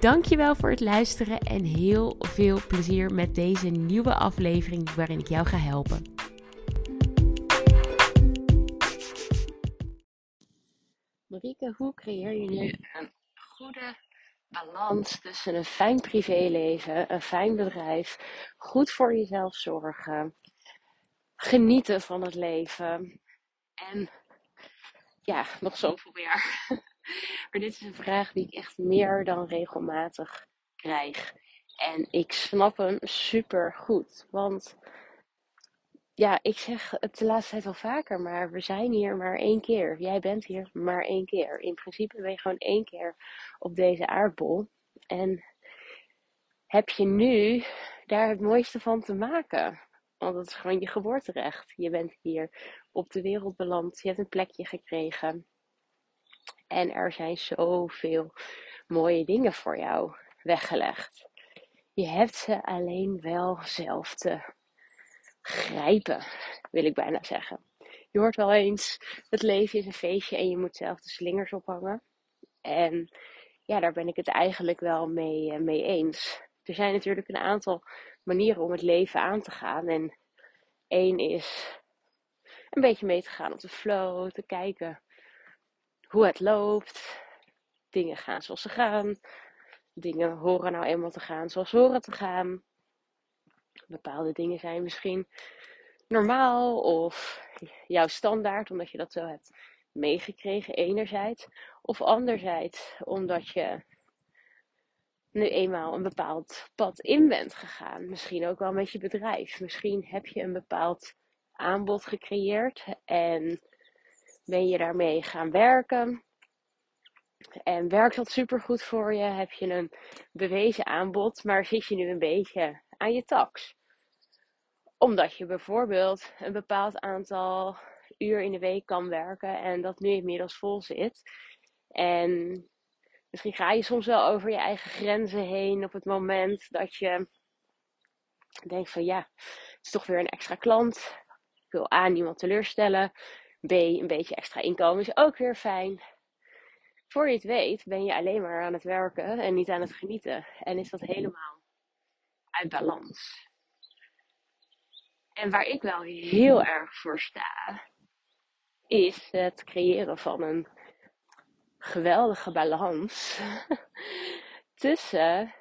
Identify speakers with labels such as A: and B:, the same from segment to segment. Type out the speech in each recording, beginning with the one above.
A: Dankjewel voor het luisteren en heel veel plezier met deze nieuwe aflevering waarin ik jou ga helpen. Marieke, hoe creëer je nu een goede balans tussen een fijn privéleven, een fijn bedrijf, goed voor jezelf zorgen, genieten van het leven en ja, nog zoveel meer. Maar dit is een vraag die ik echt meer dan regelmatig krijg. En ik snap hem super goed. Want ja, ik zeg het de laatste tijd al vaker, maar we zijn hier maar één keer. Jij bent hier maar één keer. In principe ben je gewoon één keer op deze aardbol. En heb je nu daar het mooiste van te maken? Want het is gewoon je geboorterecht. Je bent hier op de wereld beland. Je hebt een plekje gekregen. En er zijn zoveel mooie dingen voor jou weggelegd. Je hebt ze alleen wel zelf te grijpen, wil ik bijna zeggen. Je hoort wel eens, het leven is een feestje en je moet zelf de slingers ophangen. En ja, daar ben ik het eigenlijk wel mee, eh, mee eens. Er zijn natuurlijk een aantal manieren om het leven aan te gaan. En één is een beetje mee te gaan op de flow, te kijken hoe het loopt. Dingen gaan zoals ze gaan. Dingen horen nou eenmaal te gaan zoals ze horen te gaan. Bepaalde dingen zijn misschien normaal of jouw standaard, omdat je dat zo hebt meegekregen, enerzijds. Of anderzijds, omdat je nu eenmaal een bepaald pad in bent gegaan. Misschien ook wel met je bedrijf. Misschien heb je een bepaald aanbod gecreëerd en ben je daarmee gaan werken. En werkt dat supergoed voor je? Heb je een bewezen aanbod, maar zit je nu een beetje aan je tax? Omdat je bijvoorbeeld een bepaald aantal uur in de week kan werken en dat nu inmiddels vol zit. En misschien ga je soms wel over je eigen grenzen heen op het moment dat je denkt van ja, het is toch weer een extra klant. Ik wil A, niemand teleurstellen. B, een beetje extra inkomen is ook weer fijn. Voor je het weet ben je alleen maar aan het werken en niet aan het genieten. En is dat helemaal uit balans. En waar ik wel heel erg voor sta, is het creëren van een geweldige balans tussen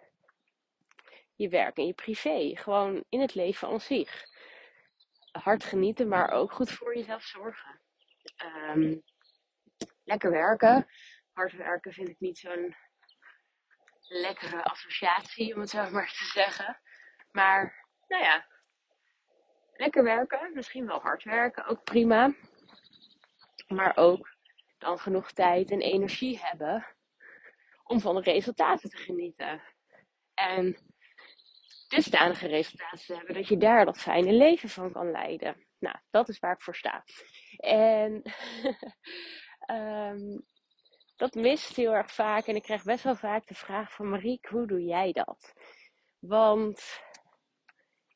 A: je werk en je privé. Gewoon in het leven aan zich. Hard genieten, maar ook goed voor jezelf zorgen. Um, lekker werken. Hard werken vind ik niet zo'n lekkere associatie, om het zo maar te zeggen. Maar, nou ja, lekker werken, misschien wel hard werken, ook prima. Maar ook dan genoeg tijd en energie hebben om van de resultaten te genieten. En dusdanige resultaten te hebben dat je daar dat fijne leven van kan leiden. Nou, dat is waar ik voor sta. En um, dat mist heel erg vaak. En ik krijg best wel vaak de vraag van Mariek, hoe doe jij dat? Want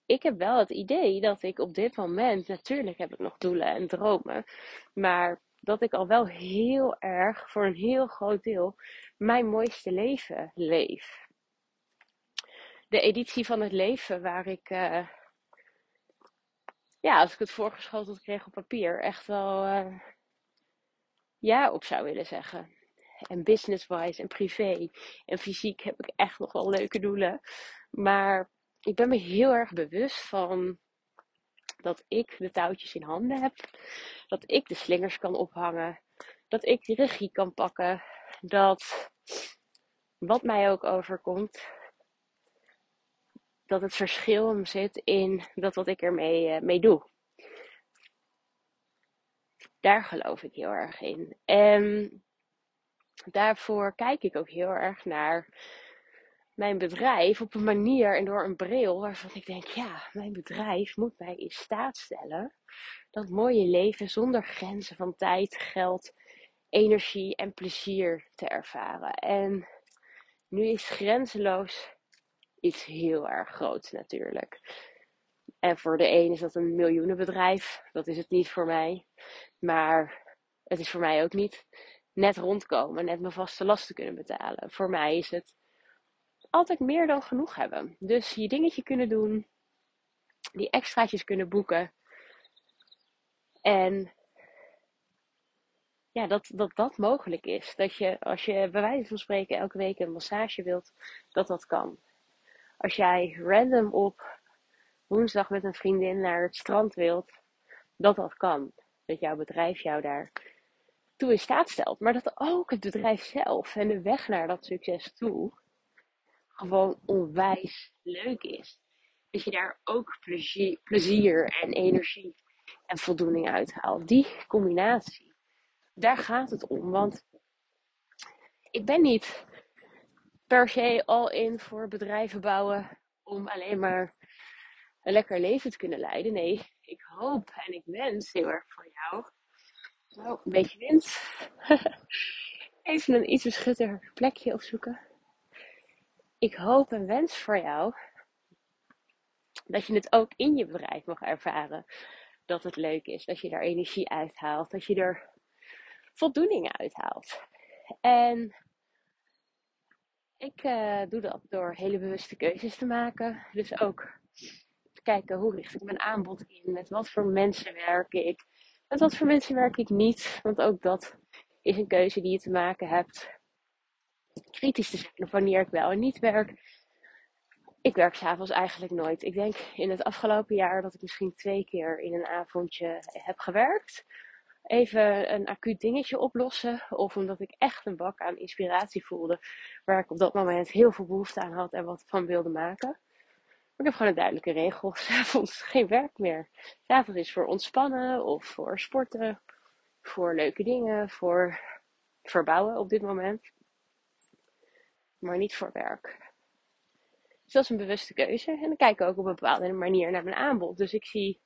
A: ik heb wel het idee dat ik op dit moment, natuurlijk heb ik nog doelen en dromen, maar dat ik al wel heel erg, voor een heel groot deel, mijn mooiste leven leef. De editie van het leven waar ik, uh, ja, als ik het voorgeschoteld kreeg op papier, echt wel uh, ja op zou willen zeggen. En business-wise en privé en fysiek heb ik echt nog wel leuke doelen. Maar ik ben me heel erg bewust van dat ik de touwtjes in handen heb. Dat ik de slingers kan ophangen. Dat ik die regie kan pakken. Dat wat mij ook overkomt, dat het verschil hem zit in dat wat ik ermee uh, mee doe. Daar geloof ik heel erg in. En daarvoor kijk ik ook heel erg naar mijn bedrijf op een manier en door een bril waarvan ik denk, ja, mijn bedrijf moet mij in staat stellen dat mooie leven zonder grenzen van tijd, geld, energie en plezier te ervaren. En nu is grenzeloos iets heel erg groots natuurlijk. En voor de een is dat een miljoenenbedrijf. Dat is het niet voor mij. Maar het is voor mij ook niet net rondkomen, net mijn vaste lasten kunnen betalen. Voor mij is het altijd meer dan genoeg hebben. Dus je dingetje kunnen doen, die extraatjes kunnen boeken. En ja, dat, dat dat mogelijk is. Dat je, als je bij wijze van spreken elke week een massage wilt, dat dat kan. Als jij random op woensdag met een vriendin naar het strand wilt, dat dat kan. Dat jouw bedrijf jou daar toe in staat stelt. Maar dat ook het bedrijf zelf en de weg naar dat succes toe gewoon onwijs leuk is. Dat je daar ook plezier, plezier en energie en voldoening uithaalt. Die combinatie, daar gaat het om. Want ik ben niet per se al in voor bedrijven bouwen om alleen maar een lekker leven te kunnen leiden. Nee, ik hoop en ik wens heel erg voor jou. Nou, een beetje wind. Even een iets beschutter plekje opzoeken. Ik hoop en wens voor jou dat je het ook in je bedrijf mag ervaren. Dat het leuk is, dat je daar energie uithaalt, dat je er voldoening uithaalt. En ik uh, doe dat door hele bewuste keuzes te maken. Dus ook kijken hoe richt ik mijn aanbod in, met wat voor mensen werk ik, met wat voor mensen werk ik niet. Want ook dat is een keuze die je te maken hebt. Kritisch te zijn op wanneer ik wel en niet werk. Ik werk s'avonds eigenlijk nooit. Ik denk in het afgelopen jaar dat ik misschien twee keer in een avondje heb gewerkt. Even een acuut dingetje oplossen. Of omdat ik echt een bak aan inspiratie voelde. Waar ik op dat moment heel veel behoefte aan had en wat van wilde maken ik heb gewoon een duidelijke regel. S'avonds geen werk meer. S'avonds is voor ontspannen of voor sporten. Voor leuke dingen. Voor verbouwen op dit moment. Maar niet voor werk. Dus dat is een bewuste keuze. En dan kijk ik ook op een bepaalde manier naar mijn aanbod. Dus ik zie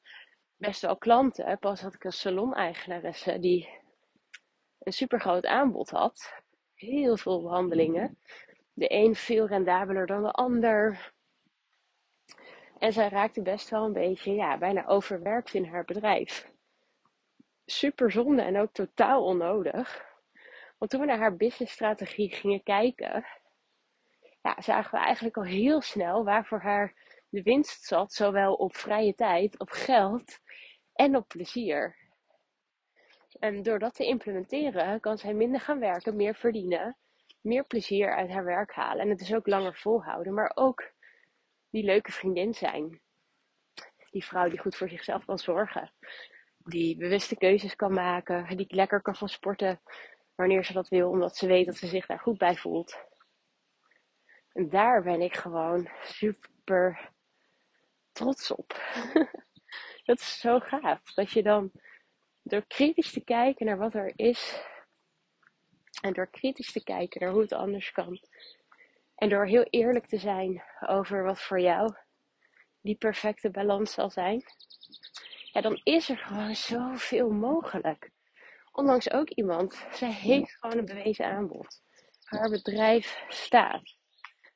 A: best wel klanten. Pas had ik een salon-eigenaresse die een super groot aanbod had. Heel veel behandelingen. De een veel rendabeler dan de ander en zij raakte best wel een beetje, ja, bijna overwerkt in haar bedrijf. Super zonde en ook totaal onnodig. Want toen we naar haar businessstrategie gingen kijken, ja, zagen we eigenlijk al heel snel waar voor haar de winst zat, zowel op vrije tijd, op geld en op plezier. En door dat te implementeren kan zij minder gaan werken, meer verdienen, meer plezier uit haar werk halen. En het is ook langer volhouden, maar ook die leuke vriendin zijn. Die vrouw die goed voor zichzelf kan zorgen. Die bewuste keuzes kan maken. Die lekker kan van sporten wanneer ze dat wil, omdat ze weet dat ze zich daar goed bij voelt. En daar ben ik gewoon super trots op. dat is zo gaaf. Dat je dan door kritisch te kijken naar wat er is. En door kritisch te kijken naar hoe het anders kan. En door heel eerlijk te zijn over wat voor jou die perfecte balans zal zijn, ja, dan is er gewoon zoveel mogelijk. Ondanks ook iemand, zij heeft gewoon een bewezen aanbod. Haar bedrijf staat.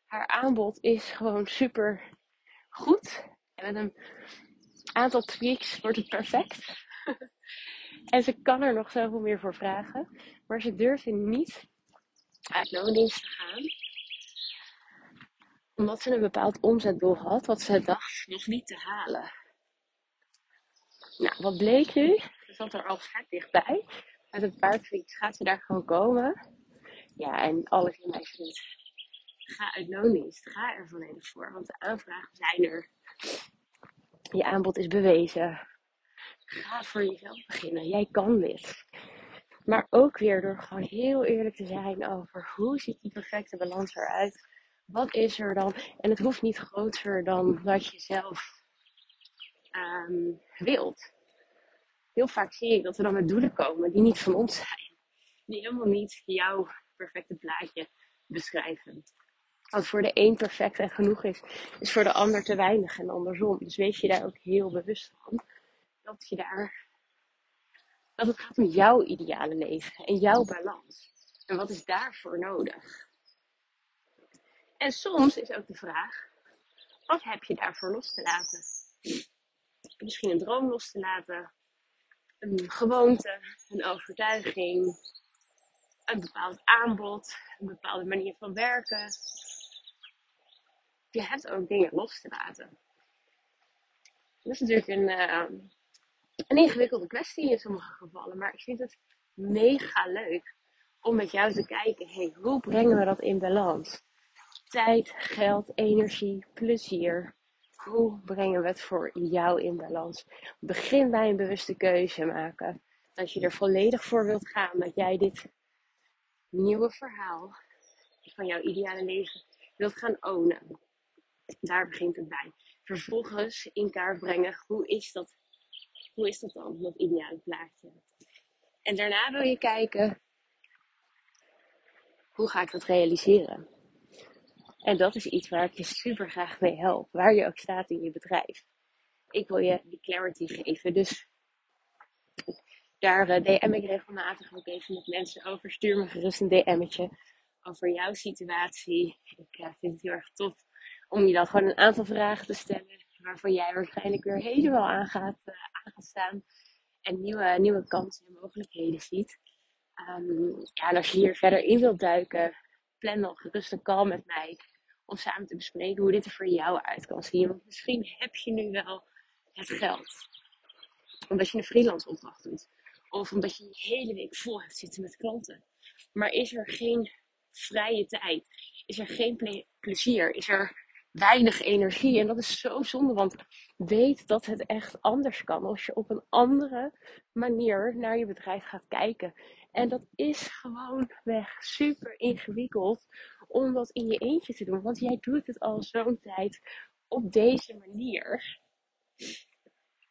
A: Haar aanbod is gewoon super goed. En met een aantal tweaks wordt het perfect. en ze kan er nog zoveel meer voor vragen. Maar ze durft niet uit loondienst te gaan omdat ze een bepaald omzetdoel had, wat ze dacht nog niet te halen. Nou, wat bleek nu? Ze zat er al vet dichtbij. Met een paar tweets gaat ze daar gewoon komen. Ja, en alles in mij vindt. Ga uit loondienst. Ga er volledig voor. Want de aanvragen zijn er. Je aanbod is bewezen. Ga voor jezelf beginnen. Jij kan dit. Maar ook weer door gewoon heel eerlijk te zijn over hoe ziet die perfecte balans eruit wat is er dan? En het hoeft niet groter dan wat je zelf um, wilt. Heel vaak zie ik dat we dan met doelen komen die niet van ons zijn. Die helemaal niet jouw perfecte plaatje beschrijven. Wat voor de een perfect en genoeg is, is voor de ander te weinig en andersom. Dus wees je daar ook heel bewust van. Dat je daar. Dat het gaat om jouw ideale leven en jouw balans. En wat is daarvoor nodig? En soms is ook de vraag: wat heb je daarvoor los te laten? Misschien een droom los te laten, een gewoonte, een overtuiging, een bepaald aanbod, een bepaalde manier van werken. Je hebt ook dingen los te laten. Dat is natuurlijk een, uh, een ingewikkelde kwestie in sommige gevallen, maar ik vind het mega leuk om met jou te kijken, hey, hoe brengen we dat in balans? Tijd, geld, energie, plezier. Hoe brengen we het voor jou in balans? Begin bij een bewuste keuze maken. Dat je er volledig voor wilt gaan. Dat jij dit nieuwe verhaal van jouw ideale leven wilt gaan ownen. Daar begint het bij. Vervolgens in kaart brengen, hoe is dat, hoe is dat dan, dat ideale plaatje? En daarna wil je kijken, hoe ga ik dat realiseren? En dat is iets waar ik je super graag mee help, waar je ook staat in je bedrijf. Ik wil je die clarity geven, dus daar uh, DM ik regelmatig ook even met mensen over. Stuur me gerust een DM'tje over jouw situatie. Ik uh, vind het heel erg tof om je dan gewoon een aantal vragen te stellen waarvan jij waarschijnlijk weer helemaal aan gaat, uh, aan gaat staan en nieuwe, nieuwe kansen en mogelijkheden ziet. Um, ja, en als je hier verder in wilt duiken, plan dan gerust een call met mij om samen te bespreken hoe dit er voor jou uit kan zien. Want misschien heb je nu wel het geld. Omdat je een freelance opdracht doet. Of omdat je je hele week vol hebt zitten met klanten. Maar is er geen vrije tijd? Is er geen plezier? Is er weinig energie? En dat is zo zonde, want weet dat het echt anders kan als je op een andere manier naar je bedrijf gaat kijken. En dat is gewoon weg super ingewikkeld om dat in je eentje te doen, want jij doet het al zo'n tijd op deze manier.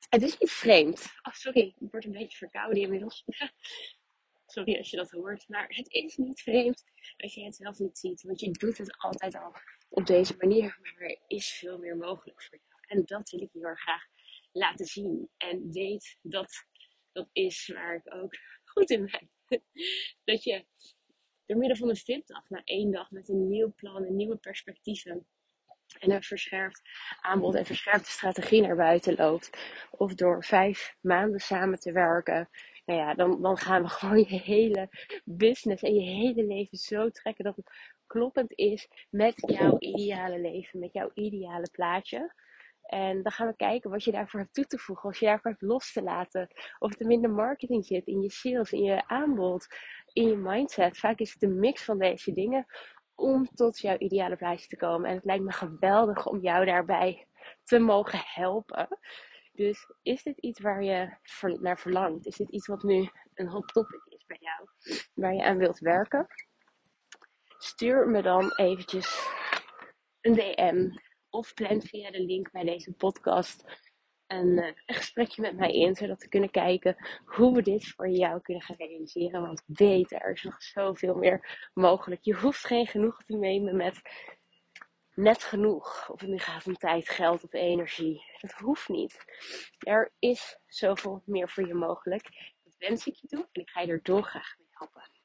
A: Het is niet vreemd. Oh, sorry, ik word een beetje verkouden inmiddels. sorry als je dat hoort. Maar het is niet vreemd als je het zelf niet ziet. Want je doet het altijd al op deze manier. Maar er is veel meer mogelijk voor jou. En dat wil ik je heel graag laten zien. En weet dat dat is waar ik ook goed in ben. dat je door middel van een VIP-dag na één dag met een nieuw plan en nieuwe perspectieven en een verscherpt aanbod en verscherpte strategie naar buiten loopt. Of door vijf maanden samen te werken. Nou ja, dan, dan gaan we gewoon je hele business en je hele leven zo trekken dat het kloppend is met jouw ideale leven, met jouw ideale plaatje. En dan gaan we kijken wat je daarvoor hebt toe te voegen, als je daarvoor hebt los te laten. Of er minder marketing zit in je sales, in je aanbod, in je mindset. Vaak is het een mix van deze dingen om tot jouw ideale plaatje te komen. En het lijkt me geweldig om jou daarbij te mogen helpen. Dus is dit iets waar je naar verlangt? Is dit iets wat nu een hot topic is bij jou? Waar je aan wilt werken? Stuur me dan eventjes een DM of plan via de link bij deze podcast een, uh, een gesprekje met mij in, zodat we kunnen kijken hoe we dit voor jou kunnen gaan realiseren. Want weet, er is nog zoveel meer mogelijk. Je hoeft geen genoeg te nemen met net genoeg. Of het nu gaat om tijd, geld of energie. Dat hoeft niet. Er is zoveel meer voor je mogelijk. Dat wens ik je toe en ik ga je er dolgraag mee helpen.